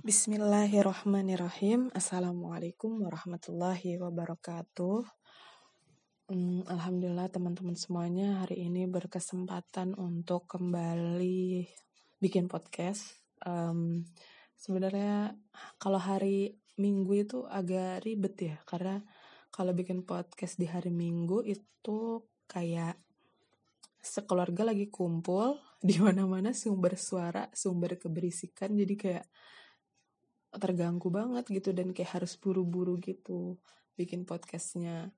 Bismillahirrahmanirrahim. Assalamualaikum warahmatullahi wabarakatuh. Hmm, Alhamdulillah teman-teman semuanya hari ini berkesempatan untuk kembali bikin podcast. Um, Sebenarnya kalau hari Minggu itu agak ribet ya, karena kalau bikin podcast di hari Minggu itu kayak sekeluarga lagi kumpul di mana-mana sumber suara, sumber keberisikan, jadi kayak terganggu banget gitu dan kayak harus buru-buru gitu bikin podcastnya.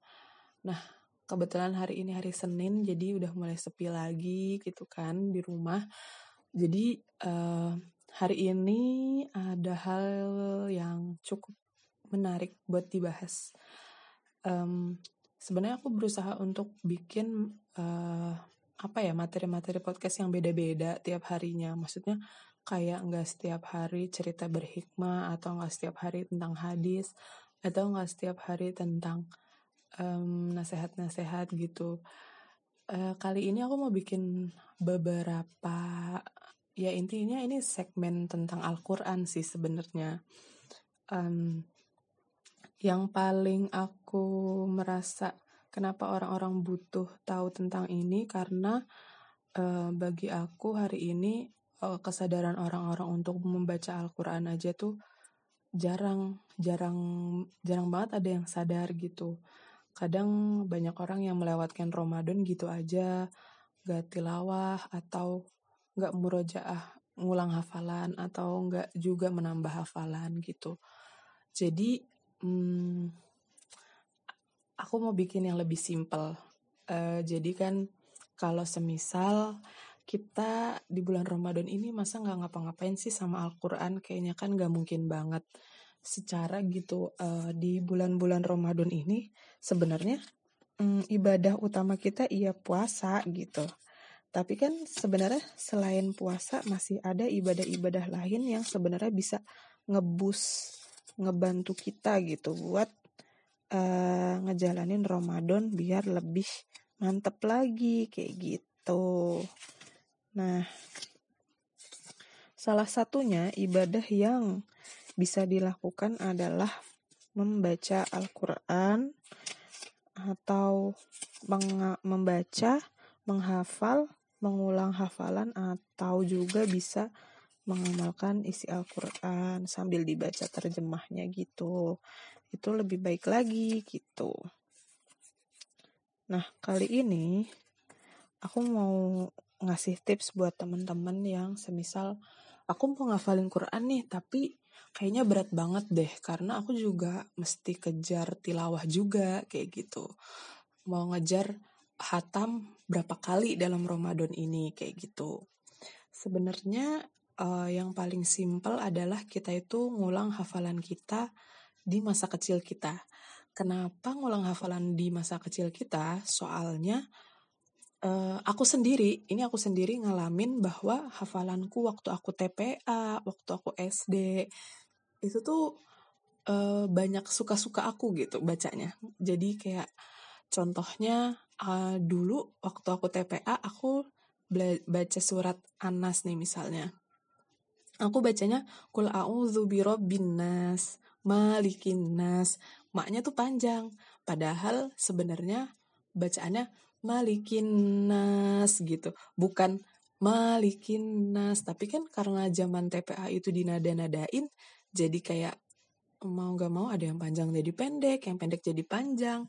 Nah kebetulan hari ini hari Senin jadi udah mulai sepi lagi gitu kan di rumah. Jadi uh, hari ini ada hal yang cukup menarik buat dibahas. Um, Sebenarnya aku berusaha untuk bikin uh, apa ya materi-materi podcast yang beda-beda tiap harinya. Maksudnya kayak nggak setiap hari cerita berhikmah atau nggak setiap hari tentang hadis atau nggak setiap hari tentang nasihat-nasihat gitu. Uh, kali ini aku mau bikin beberapa ya intinya ini segmen tentang Al-Quran sih sebenarnya. Um, yang paling aku merasa kenapa orang-orang butuh tahu tentang ini karena uh, bagi aku hari ini uh, kesadaran orang-orang untuk membaca Al-Quran aja tuh jarang jarang jarang banget ada yang sadar gitu. Kadang banyak orang yang melewatkan Ramadan gitu aja gak tilawah atau gak murojaah ngulang hafalan atau gak juga menambah hafalan gitu. Jadi hmm, aku mau bikin yang lebih simple. Uh, jadi kan kalau semisal kita di bulan Ramadan ini masa nggak ngapa-ngapain sih sama Al-Quran? Kayaknya kan nggak mungkin banget. Secara gitu uh, di bulan-bulan Ramadan ini sebenarnya um, ibadah utama kita iya puasa gitu. Tapi kan sebenarnya selain puasa masih ada ibadah-ibadah lain yang sebenarnya bisa ngebus ngebantu kita gitu buat uh, ngejalanin Ramadan biar lebih mantep lagi kayak gitu. Nah, salah satunya ibadah yang bisa dilakukan adalah membaca Al-Quran atau membaca, menghafal, mengulang hafalan atau juga bisa mengamalkan isi Al-Quran sambil dibaca terjemahnya gitu. Itu lebih baik lagi gitu. Nah, kali ini aku mau ngasih tips buat temen-temen yang semisal aku mau ngafalin Quran nih tapi kayaknya berat banget deh karena aku juga mesti kejar tilawah juga kayak gitu. Mau ngejar hatam berapa kali dalam Ramadan ini kayak gitu. Sebenarnya uh, yang paling simpel adalah kita itu ngulang hafalan kita di masa kecil kita. Kenapa ngulang hafalan di masa kecil kita? Soalnya uh, aku sendiri, ini aku sendiri ngalamin bahwa hafalanku waktu aku TPA, waktu aku SD, itu tuh uh, banyak suka-suka aku gitu bacanya. Jadi kayak contohnya uh, dulu waktu aku TPA aku baca surat Anas nih misalnya. Aku bacanya kul a'udzu birabbin nas, malikin nas. Maknya tuh panjang. Padahal sebenarnya bacaannya malikin nas gitu. Bukan malikin nas tapi kan karena zaman TPA itu dinada-nadain jadi kayak mau gak mau ada yang panjang jadi pendek yang pendek jadi panjang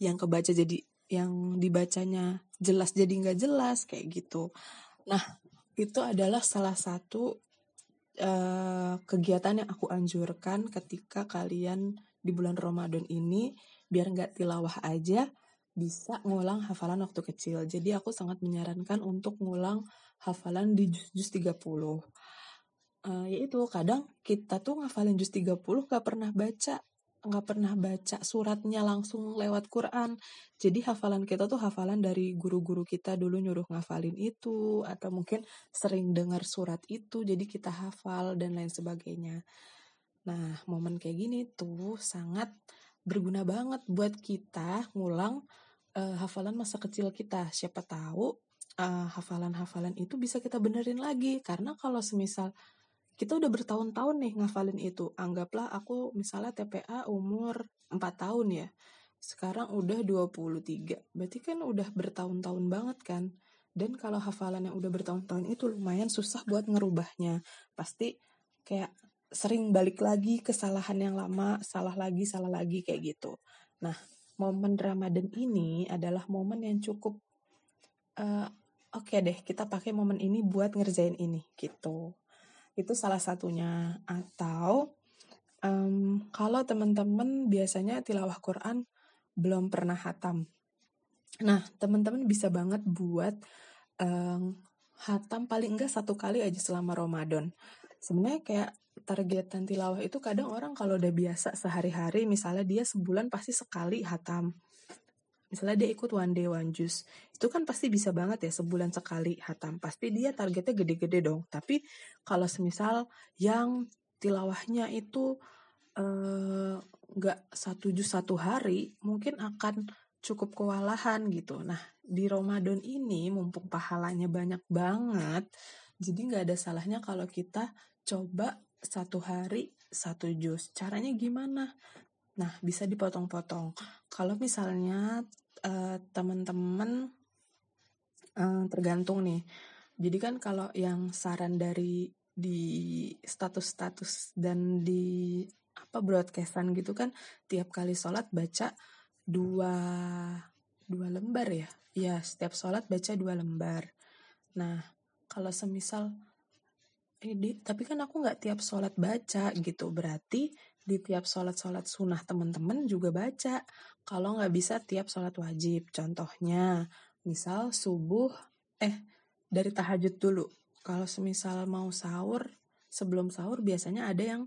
yang kebaca jadi yang dibacanya jelas jadi nggak jelas kayak gitu. Nah itu adalah salah satu uh, kegiatan yang aku anjurkan ketika kalian di bulan Ramadan ini biar nggak tilawah aja bisa ngulang hafalan waktu kecil. Jadi aku sangat menyarankan untuk ngulang hafalan di juz-juz 30. Uh, yaitu kadang kita tuh ngafalin juz 30 gak pernah baca nggak pernah baca suratnya langsung lewat Quran. Jadi hafalan kita tuh hafalan dari guru-guru kita dulu nyuruh ngafalin itu atau mungkin sering dengar surat itu jadi kita hafal dan lain sebagainya. Nah, momen kayak gini tuh sangat berguna banget buat kita ngulang uh, hafalan masa kecil kita. Siapa tahu uh, hafalan-hafalan itu bisa kita benerin lagi. Karena kalau semisal kita udah bertahun-tahun nih ngafalin itu. Anggaplah aku misalnya TPA umur 4 tahun ya. Sekarang udah 23. Berarti kan udah bertahun-tahun banget kan. Dan kalau hafalan yang udah bertahun-tahun itu lumayan susah buat ngerubahnya. Pasti kayak sering balik lagi kesalahan yang lama, salah lagi, salah lagi kayak gitu. Nah, momen Ramadan ini adalah momen yang cukup uh, oke okay deh, kita pakai momen ini buat ngerjain ini gitu. Itu salah satunya. Atau um, kalau teman-teman biasanya tilawah Quran belum pernah hatam. Nah, teman-teman bisa banget buat um, hatam paling enggak satu kali aja selama Ramadan. Sebenarnya kayak targetan tilawah itu kadang orang kalau udah biasa sehari-hari misalnya dia sebulan pasti sekali hatam. Misalnya dia ikut one day one juice. Itu kan pasti bisa banget ya sebulan sekali hatam. Pasti dia targetnya gede-gede dong. Tapi kalau semisal yang tilawahnya itu eh, nggak uh, satu juz satu hari mungkin akan cukup kewalahan gitu. Nah di Ramadan ini mumpung pahalanya banyak banget jadi nggak ada salahnya kalau kita coba satu hari satu jus. Caranya gimana? Nah, bisa dipotong-potong. Kalau misalnya uh, teman-teman uh, tergantung nih. Jadi kan kalau yang saran dari di status-status dan di apa broadcastan gitu kan tiap kali sholat baca dua dua lembar ya. Ya, setiap sholat baca dua lembar. Nah, kalau semisal eh, tapi kan aku nggak tiap sholat baca gitu. Berarti di tiap sholat sholat sunnah teman-teman juga baca. Kalau nggak bisa tiap sholat wajib. Contohnya misal subuh eh dari tahajud dulu. Kalau semisal mau sahur sebelum sahur biasanya ada yang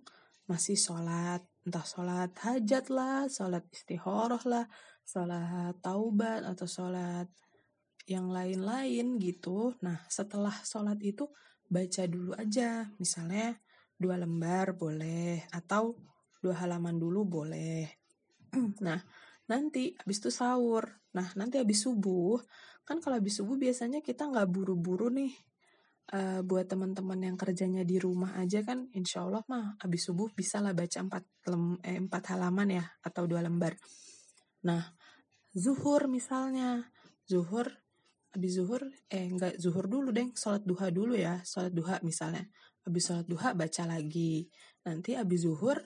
masih sholat. Entah sholat hajat lah sholat istihoroh lah sholat taubat atau sholat yang lain-lain gitu. Nah setelah sholat itu baca dulu aja. Misalnya dua lembar boleh atau dua halaman dulu boleh. Nah, nanti habis itu sahur. Nah, nanti habis subuh, kan kalau habis subuh biasanya kita nggak buru-buru nih. Uh, buat teman-teman yang kerjanya di rumah aja kan, insya Allah mah habis subuh bisa lah baca empat, lem, eh, empat halaman ya, atau dua lembar. Nah, zuhur misalnya, zuhur habis zuhur eh enggak zuhur dulu deh sholat duha dulu ya sholat duha misalnya. Habis sholat duha baca lagi. Nanti habis zuhur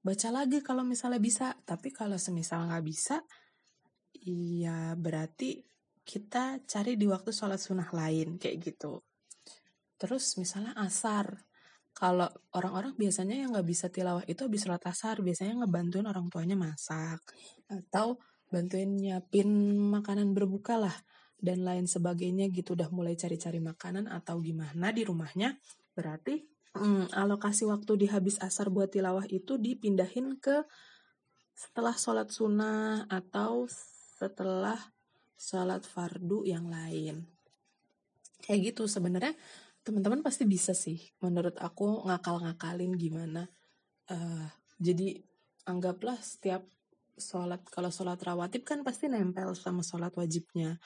baca lagi kalau misalnya bisa. Tapi kalau semisal nggak bisa iya berarti kita cari di waktu sholat sunnah lain kayak gitu. Terus misalnya asar kalau orang-orang biasanya yang nggak bisa tilawah itu habis sholat asar biasanya ngebantuin orang tuanya masak atau bantuin nyiapin makanan berbuka lah dan lain sebagainya gitu udah mulai cari-cari makanan atau gimana di rumahnya berarti hmm, alokasi waktu di habis asar buat tilawah itu dipindahin ke setelah sholat sunnah atau setelah sholat fardu yang lain. Kayak gitu sebenarnya teman-teman pasti bisa sih menurut aku ngakal-ngakalin gimana. Uh, jadi anggaplah setiap sholat kalau sholat rawatib kan pasti nempel sama sholat wajibnya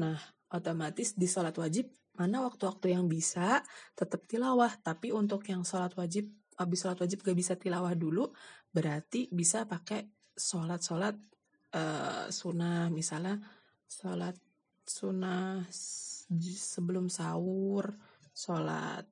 Nah, otomatis di sholat wajib mana waktu-waktu yang bisa tetap tilawah. Tapi untuk yang sholat wajib, habis sholat wajib gak bisa tilawah dulu, berarti bisa pakai sholat-sholat uh, sunnah. Misalnya sholat sunnah sebelum sahur, sholat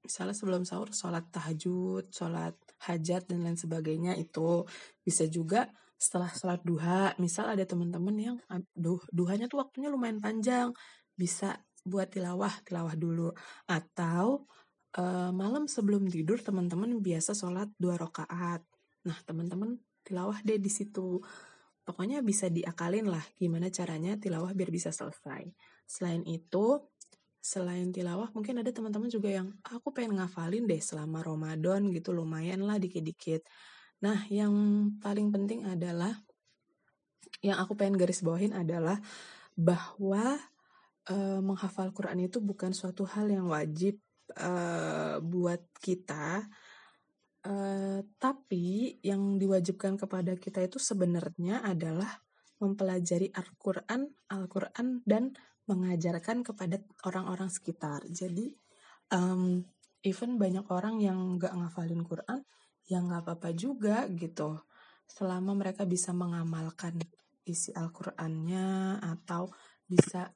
misalnya sebelum sahur sholat tahajud, sholat hajat dan lain sebagainya itu bisa juga setelah sholat duha, misal ada teman-teman yang duh, duhanya tuh waktunya lumayan panjang, bisa buat tilawah, tilawah dulu. Atau uh, malam sebelum tidur teman-teman biasa sholat dua rakaat. Nah teman-teman tilawah deh di situ. Pokoknya bisa diakalin lah gimana caranya tilawah biar bisa selesai. Selain itu, selain tilawah mungkin ada teman-teman juga yang aku pengen ngafalin deh selama Ramadan gitu lumayan lah dikit-dikit Nah, yang paling penting adalah yang aku pengen garis bawahin adalah bahwa e, menghafal Quran itu bukan suatu hal yang wajib e, buat kita, e, tapi yang diwajibkan kepada kita itu sebenarnya adalah mempelajari Al-Quran, Al-Quran dan mengajarkan kepada orang-orang sekitar. Jadi um, even banyak orang yang nggak ngafalin Quran ya nggak apa-apa juga gitu. Selama mereka bisa mengamalkan isi Al-Qur'annya atau bisa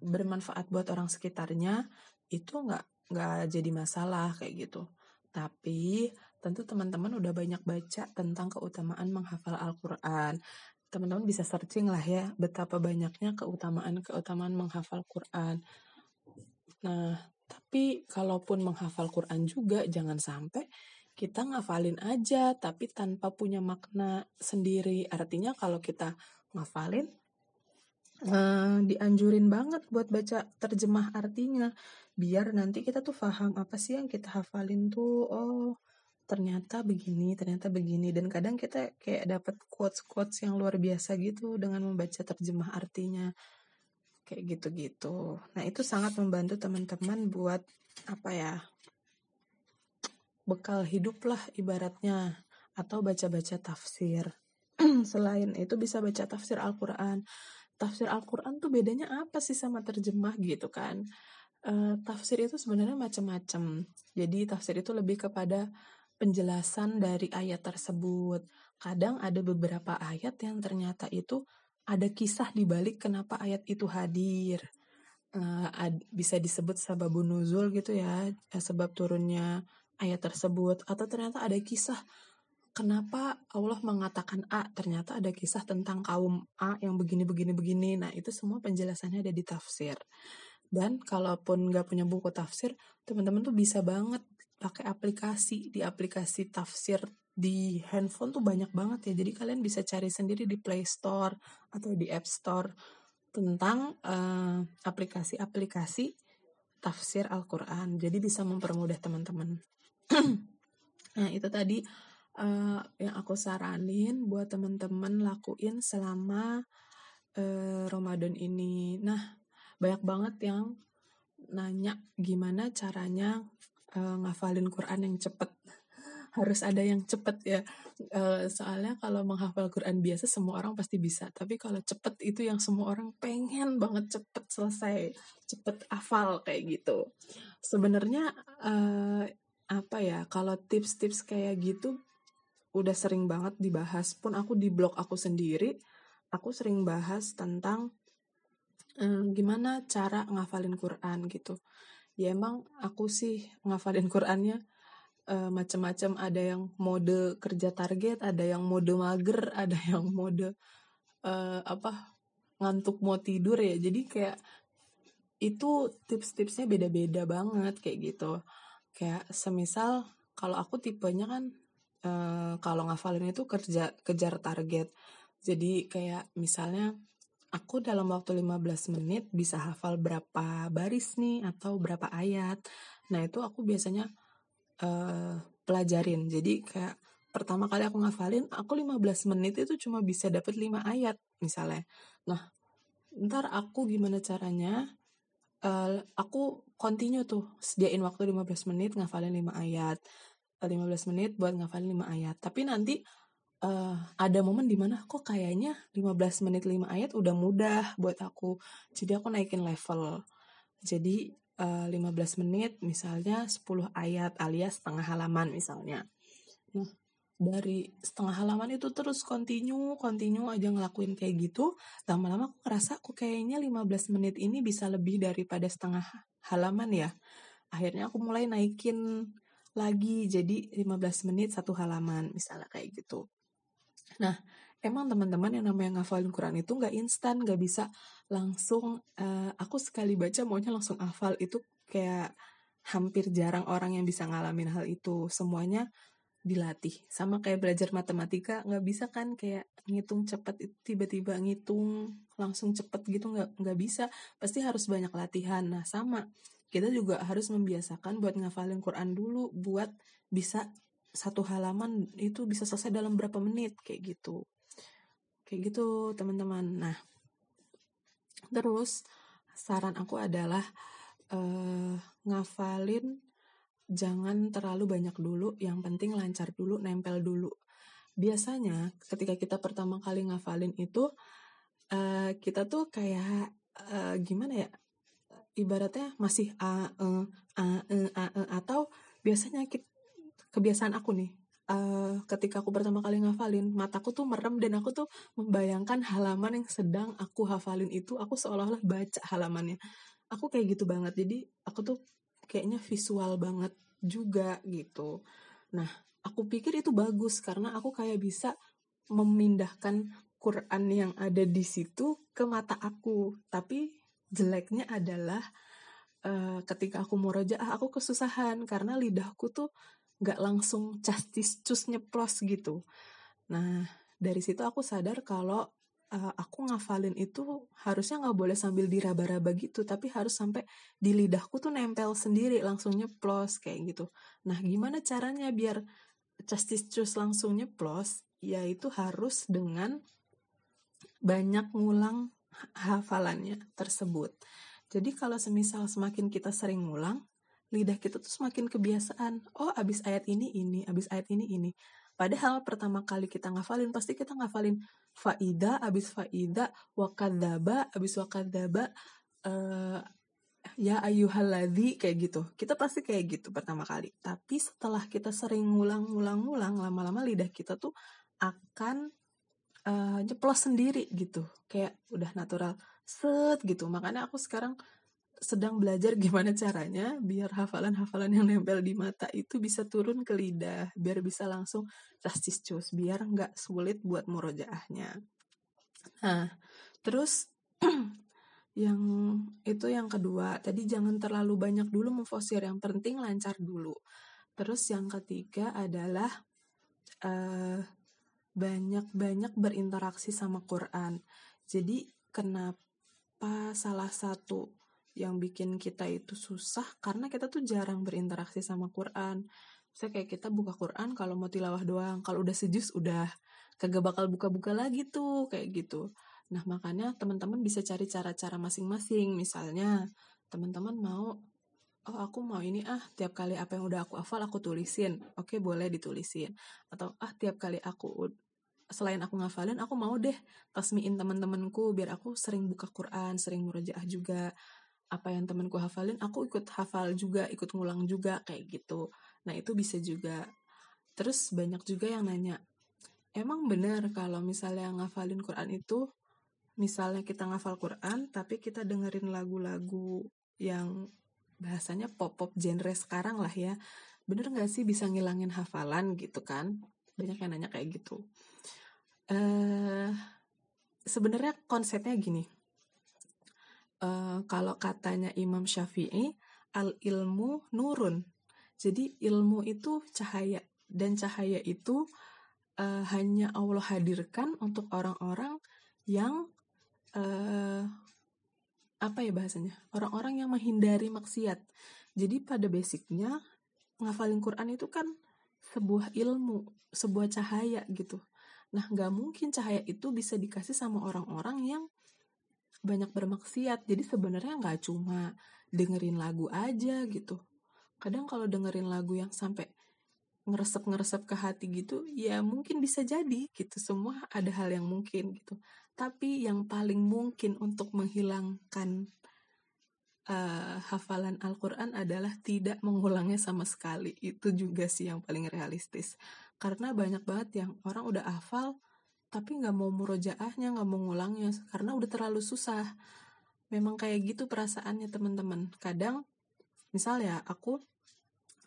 bermanfaat buat orang sekitarnya itu nggak nggak jadi masalah kayak gitu. Tapi tentu teman-teman udah banyak baca tentang keutamaan menghafal Al-Quran. Teman-teman bisa searching lah ya betapa banyaknya keutamaan-keutamaan menghafal Quran. Nah, tapi kalaupun menghafal Quran juga jangan sampai kita ngafalin aja tapi tanpa punya makna sendiri. Artinya kalau kita ngafalin uh, dianjurin banget buat baca terjemah artinya biar nanti kita tuh paham apa sih yang kita hafalin tuh. Oh, ternyata begini, ternyata begini. Dan kadang kita kayak dapat quotes-quotes yang luar biasa gitu dengan membaca terjemah artinya. Kayak gitu-gitu. Nah, itu sangat membantu teman-teman buat apa ya? Bekal hidup lah ibaratnya. Atau baca-baca tafsir. Selain itu bisa baca tafsir Al-Quran. Tafsir Al-Quran tuh bedanya apa sih sama terjemah gitu kan? Uh, tafsir itu sebenarnya macam-macam. Jadi tafsir itu lebih kepada penjelasan dari ayat tersebut. Kadang ada beberapa ayat yang ternyata itu ada kisah di balik kenapa ayat itu hadir. Uh, ad, bisa disebut sababun nuzul gitu ya, eh, sebab turunnya ayat tersebut. Atau ternyata ada kisah kenapa Allah mengatakan A, ternyata ada kisah tentang kaum A yang begini-begini-begini. Nah, itu semua penjelasannya ada di tafsir. Dan kalaupun nggak punya buku tafsir, teman-teman tuh bisa banget pakai aplikasi di aplikasi tafsir di handphone tuh banyak banget ya jadi kalian bisa cari sendiri di Play Store atau di App Store tentang uh, aplikasi-aplikasi tafsir Al-Quran jadi bisa mempermudah teman-teman nah itu tadi uh, yang aku saranin buat teman-teman lakuin selama uh, Ramadan ini. Nah banyak banget yang nanya gimana caranya uh, ngafalin Quran yang cepet. Harus ada yang cepet ya. Uh, soalnya kalau menghafal Quran biasa semua orang pasti bisa. Tapi kalau cepet itu yang semua orang pengen banget cepet selesai cepet hafal kayak gitu. Sebenarnya uh, apa ya kalau tips-tips kayak gitu udah sering banget dibahas. Pun aku di blog aku sendiri aku sering bahas tentang um, gimana cara ngafalin Quran gitu. Ya emang aku sih ngafalin Qurannya uh, macam-macam ada yang mode kerja target ada yang mode mager ada yang mode uh, apa ngantuk mau tidur ya. Jadi kayak itu tips-tipsnya beda-beda banget kayak gitu kayak semisal kalau aku tipenya kan uh, kalau ngafalin itu kerja kejar target jadi kayak misalnya aku dalam waktu 15 menit bisa hafal berapa baris nih atau berapa ayat. Nah, itu aku biasanya uh, pelajarin. Jadi kayak pertama kali aku ngafalin, aku 15 menit itu cuma bisa dapat 5 ayat misalnya. Nah, ntar aku gimana caranya? Uh, aku continue tuh sediain waktu 15 menit ngafalin 5 ayat. 15 menit buat ngafalin 5 ayat. Tapi nanti uh, ada momen di mana kok kayaknya 15 menit 5 ayat udah mudah buat aku. Jadi aku naikin level. Jadi uh, eh, 15 menit misalnya 10 ayat alias setengah halaman misalnya. Nah, dari setengah halaman itu terus continue, continue aja ngelakuin kayak gitu. Lama-lama aku ngerasa aku kayaknya 15 menit ini bisa lebih daripada setengah halaman ya. Akhirnya aku mulai naikin lagi jadi 15 menit satu halaman misalnya kayak gitu. Nah, emang teman-teman yang namanya ngafalin Quran itu nggak instan, nggak bisa langsung. Uh, aku sekali baca maunya langsung hafal itu kayak hampir jarang orang yang bisa ngalamin hal itu. Semuanya dilatih. Sama kayak belajar matematika nggak bisa kan kayak ngitung cepet tiba-tiba ngitung langsung cepet gitu nggak nggak bisa. Pasti harus banyak latihan. Nah sama kita juga harus membiasakan buat ngafalin Quran dulu buat bisa satu halaman itu bisa selesai dalam berapa menit kayak gitu kayak gitu teman-teman nah terus saran aku adalah uh, ngafalin jangan terlalu banyak dulu yang penting lancar dulu nempel dulu. Biasanya ketika kita pertama kali ngafalin itu uh, kita tuh kayak uh, gimana ya ibaratnya masih a e a e a e atau biasanya kita, kebiasaan aku nih uh, ketika aku pertama kali ngafalin mataku tuh merem dan aku tuh membayangkan halaman yang sedang aku hafalin itu aku seolah-olah baca halamannya. Aku kayak gitu banget jadi aku tuh kayaknya visual banget juga gitu nah aku pikir itu bagus karena aku kayak bisa memindahkan Quran yang ada di situ ke mata aku tapi jeleknya adalah uh, ketika aku mau rojaah aku kesusahan karena lidahku tuh nggak langsung castis cus nyeplos gitu. Nah, dari situ aku sadar kalau uh, aku ngafalin itu harusnya nggak boleh sambil diraba-raba gitu, tapi harus sampai di lidahku tuh nempel sendiri, langsung nyeplos kayak gitu. Nah, gimana caranya biar castis cus langsung nyeplos? Yaitu harus dengan banyak ngulang hafalannya tersebut. Jadi kalau semisal semakin kita sering ngulang, lidah kita tuh semakin kebiasaan. Oh, abis ayat ini ini, abis ayat ini ini. Padahal pertama kali kita ngafalin pasti kita ngafalin faida, abis faida, wakadaba, abis wakadaba, uh, ya ayuhaladhi kayak gitu. Kita pasti kayak gitu pertama kali. Tapi setelah kita sering ngulang-ngulang-ngulang, lama-lama lidah kita tuh akan uh, nyeplos sendiri gitu. Kayak udah natural set gitu. Makanya aku sekarang sedang belajar gimana caranya biar hafalan-hafalan yang nempel di mata itu bisa turun ke lidah, biar bisa langsung rastis cus, biar nggak sulit buat murojaahnya. Nah, terus yang itu yang kedua, tadi jangan terlalu banyak dulu memfosir, yang penting lancar dulu. Terus yang ketiga adalah eh, banyak-banyak berinteraksi sama Quran. Jadi kenapa salah satu yang bikin kita itu susah karena kita tuh jarang berinteraksi sama Quran. Saya kayak kita buka Quran kalau mau tilawah doang, kalau udah sejus udah kagak bakal buka-buka lagi tuh kayak gitu. Nah makanya teman-teman bisa cari cara-cara masing-masing. Misalnya teman-teman mau, oh aku mau ini ah tiap kali apa yang udah aku hafal aku tulisin. Oke boleh ditulisin. Atau ah tiap kali aku selain aku ngafalin aku mau deh tasmiin teman-temanku biar aku sering buka Quran sering murojaah juga apa yang temanku hafalin aku ikut hafal juga ikut ngulang juga kayak gitu. Nah itu bisa juga. Terus banyak juga yang nanya emang benar kalau misalnya ngafalin Quran itu misalnya kita ngafal Quran tapi kita dengerin lagu-lagu yang bahasanya pop-pop genre sekarang lah ya bener nggak sih bisa ngilangin hafalan? Gitu kan. Banyak yang nanya kayak gitu. Uh, sebenarnya konsepnya gini uh, kalau katanya Imam Syafi'i, al ilmu nurun. Jadi ilmu itu cahaya dan cahaya itu uh, hanya Allah hadirkan untuk orang-orang yang uh, apa ya bahasanya? Orang-orang yang menghindari maksiat. Jadi pada basicnya ngafalin Quran itu kan sebuah ilmu, sebuah cahaya gitu. Nah, nggak mungkin cahaya itu bisa dikasih sama orang-orang yang banyak bermaksiat. Jadi sebenarnya nggak cuma dengerin lagu aja gitu. Kadang kalau dengerin lagu yang sampai ngeresep-ngeresep ke hati gitu ya mungkin bisa jadi gitu. Semua ada hal yang mungkin gitu. Tapi yang paling mungkin untuk menghilangkan uh, hafalan Al-Quran adalah tidak mengulangnya sama sekali. Itu juga sih yang paling realistis. Karena banyak banget yang orang udah hafal tapi nggak mau murojaahnya nggak mau ngulangnya karena udah terlalu susah. Memang kayak gitu perasaannya teman-teman. Kadang misal ya aku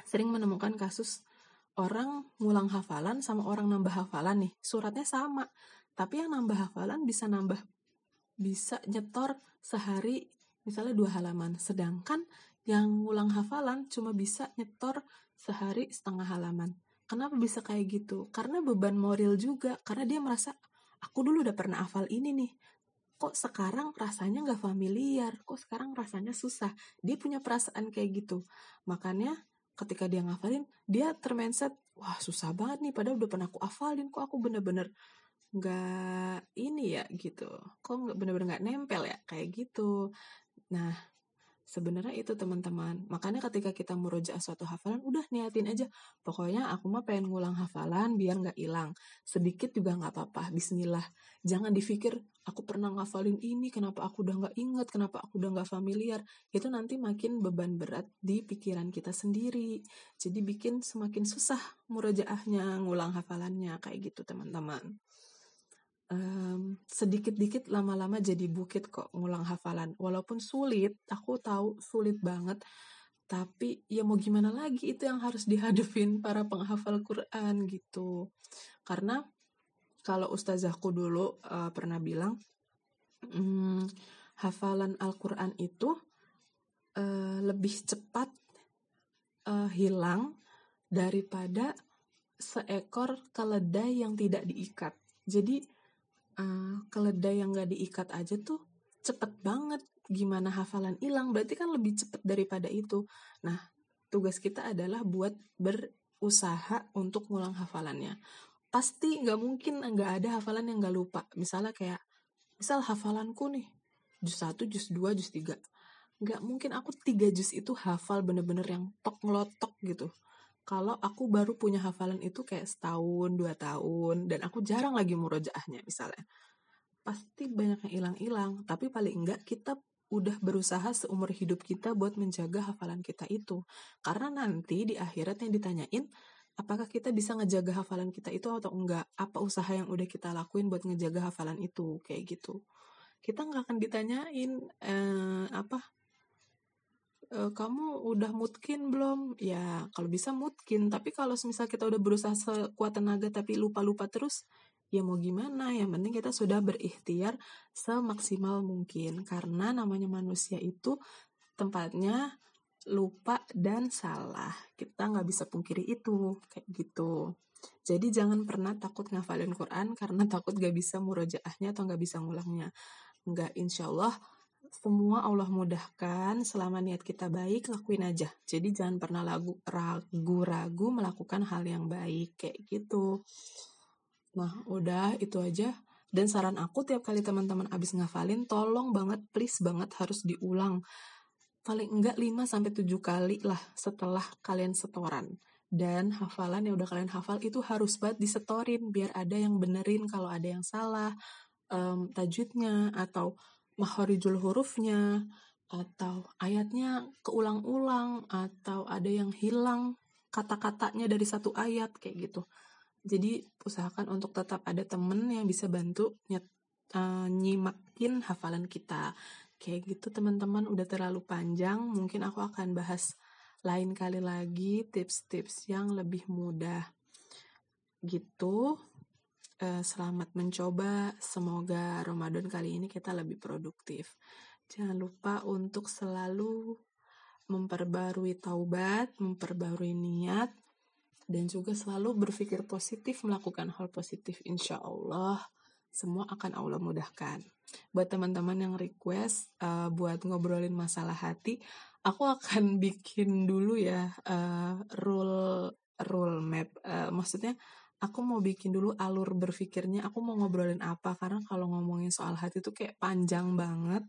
sering menemukan kasus orang ngulang hafalan sama orang nambah hafalan nih. Suratnya sama tapi yang nambah hafalan bisa nambah bisa nyetor sehari misalnya dua halaman. Sedangkan yang ngulang hafalan cuma bisa nyetor sehari setengah halaman Kenapa bisa kayak gitu? Karena beban moral juga. Karena dia merasa, aku dulu udah pernah hafal ini nih. Kok sekarang rasanya nggak familiar? Kok sekarang rasanya susah? Dia punya perasaan kayak gitu. Makanya ketika dia ngafalin, dia termindset, wah susah banget nih. Padahal udah pernah aku hafalin. Kok aku bener-bener nggak ini ya gitu. Kok bener-bener nggak nempel ya kayak gitu. Nah, Sebenarnya itu teman-teman. Makanya ketika kita merojaah suatu hafalan, udah niatin aja. Pokoknya aku mah pengen ngulang hafalan biar nggak hilang. Sedikit juga nggak apa-apa. Bismillah. Jangan dipikir aku pernah ngafalin ini, kenapa aku udah nggak inget, kenapa aku udah nggak familiar. Itu nanti makin beban berat di pikiran kita sendiri. Jadi bikin semakin susah murojaahnya, ngulang hafalannya kayak gitu teman-teman um, sedikit-dikit lama-lama jadi bukit kok ngulang hafalan. Walaupun sulit, aku tahu sulit banget. Tapi ya mau gimana lagi itu yang harus dihadapin para penghafal Quran gitu. Karena kalau ustazahku dulu uh, pernah bilang, um, hafalan Al-Quran itu uh, lebih cepat uh, hilang daripada seekor keledai yang tidak diikat. Jadi uh, keledai yang gak diikat aja tuh cepet banget. Gimana hafalan hilang berarti kan lebih cepet daripada itu. Nah tugas kita adalah buat berusaha untuk ngulang hafalannya. Pasti nggak mungkin nggak ada hafalan yang nggak lupa. Misalnya kayak misal hafalanku nih jus 1, jus 2, jus 3 nggak mungkin aku tiga jus itu hafal bener-bener yang tok ngelotok gitu kalau aku baru punya hafalan itu kayak setahun, dua tahun, dan aku jarang lagi murojaahnya misalnya. Pasti banyak yang hilang-hilang, tapi paling enggak kita udah berusaha seumur hidup kita buat menjaga hafalan kita itu. Karena nanti di akhirat yang ditanyain, apakah kita bisa ngejaga hafalan kita itu atau enggak? Apa usaha yang udah kita lakuin buat ngejaga hafalan itu? Kayak gitu. Kita nggak akan ditanyain eh, apa e, kamu udah mutkin belum? Ya, kalau bisa mutkin. Tapi kalau misal kita udah berusaha sekuat tenaga tapi lupa-lupa terus, ya mau gimana? Yang penting kita sudah berikhtiar semaksimal mungkin. Karena namanya manusia itu tempatnya lupa dan salah. Kita nggak bisa pungkiri itu, kayak gitu. Jadi jangan pernah takut ngafalin Quran karena takut gak bisa murojaahnya atau gak bisa ngulangnya. Nggak, insya Allah semua Allah mudahkan selama niat kita baik lakuin aja. Jadi jangan pernah ragu-ragu melakukan hal yang baik kayak gitu. Nah udah itu aja. Dan saran aku tiap kali teman-teman abis ngafalin tolong banget please banget harus diulang. Paling enggak 5 sampai 7 kali lah setelah kalian setoran. Dan hafalan yang udah kalian hafal itu harus banget disetorin biar ada yang benerin kalau ada yang salah um, tajwidnya atau mahorijul hurufnya atau ayatnya keulang-ulang atau ada yang hilang kata-katanya dari satu ayat kayak gitu. Jadi usahakan untuk tetap ada temen yang bisa bantu nyet, uh, nyimakin hafalan kita. Kayak gitu teman-teman udah terlalu panjang, mungkin aku akan bahas lain kali lagi tips-tips yang lebih mudah. Gitu. Eh, selamat mencoba. Semoga Ramadan kali ini kita lebih produktif. Jangan lupa untuk selalu memperbarui taubat, memperbarui niat, dan juga selalu berpikir positif, melakukan hal positif. Insya Allah, semua akan Allah mudahkan. Buat teman-teman yang request uh, buat ngobrolin masalah hati, aku akan bikin dulu ya uh, rule rule map. Uh, maksudnya aku mau bikin dulu alur berpikirnya aku mau ngobrolin apa karena kalau ngomongin soal hati itu kayak panjang banget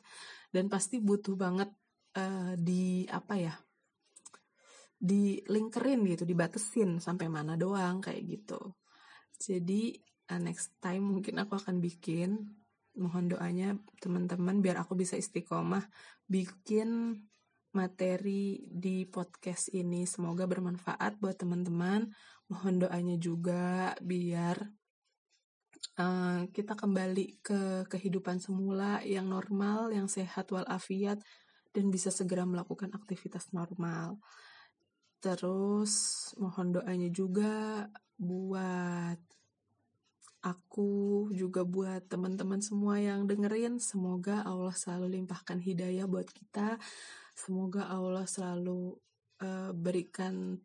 dan pasti butuh banget uh, di apa ya di linkerin gitu dibatesin sampai mana doang kayak gitu. Jadi uh, next time mungkin aku akan bikin mohon doanya teman-teman biar aku bisa istiqomah bikin materi di podcast ini. Semoga bermanfaat buat teman-teman mohon doanya juga biar uh, kita kembali ke kehidupan semula yang normal, yang sehat walafiat dan bisa segera melakukan aktivitas normal. Terus mohon doanya juga buat aku juga buat teman-teman semua yang dengerin semoga Allah selalu limpahkan hidayah buat kita semoga Allah selalu uh, berikan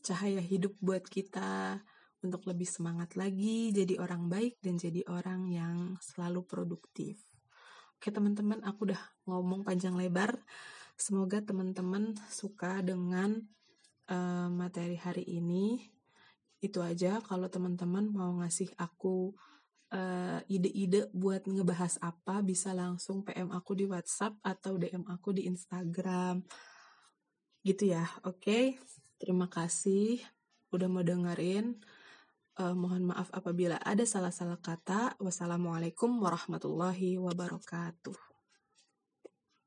cahaya hidup buat kita untuk lebih semangat lagi jadi orang baik dan jadi orang yang selalu produktif. Oke teman-teman, aku udah ngomong panjang lebar. Semoga teman-teman suka dengan uh, materi hari ini. Itu aja kalau teman-teman mau ngasih aku uh, ide-ide buat ngebahas apa bisa langsung PM aku di WhatsApp atau DM aku di Instagram gitu ya oke okay? Terima kasih udah mau dengerin. Uh, mohon maaf apabila ada salah-salah kata. Wassalamualaikum warahmatullahi wabarakatuh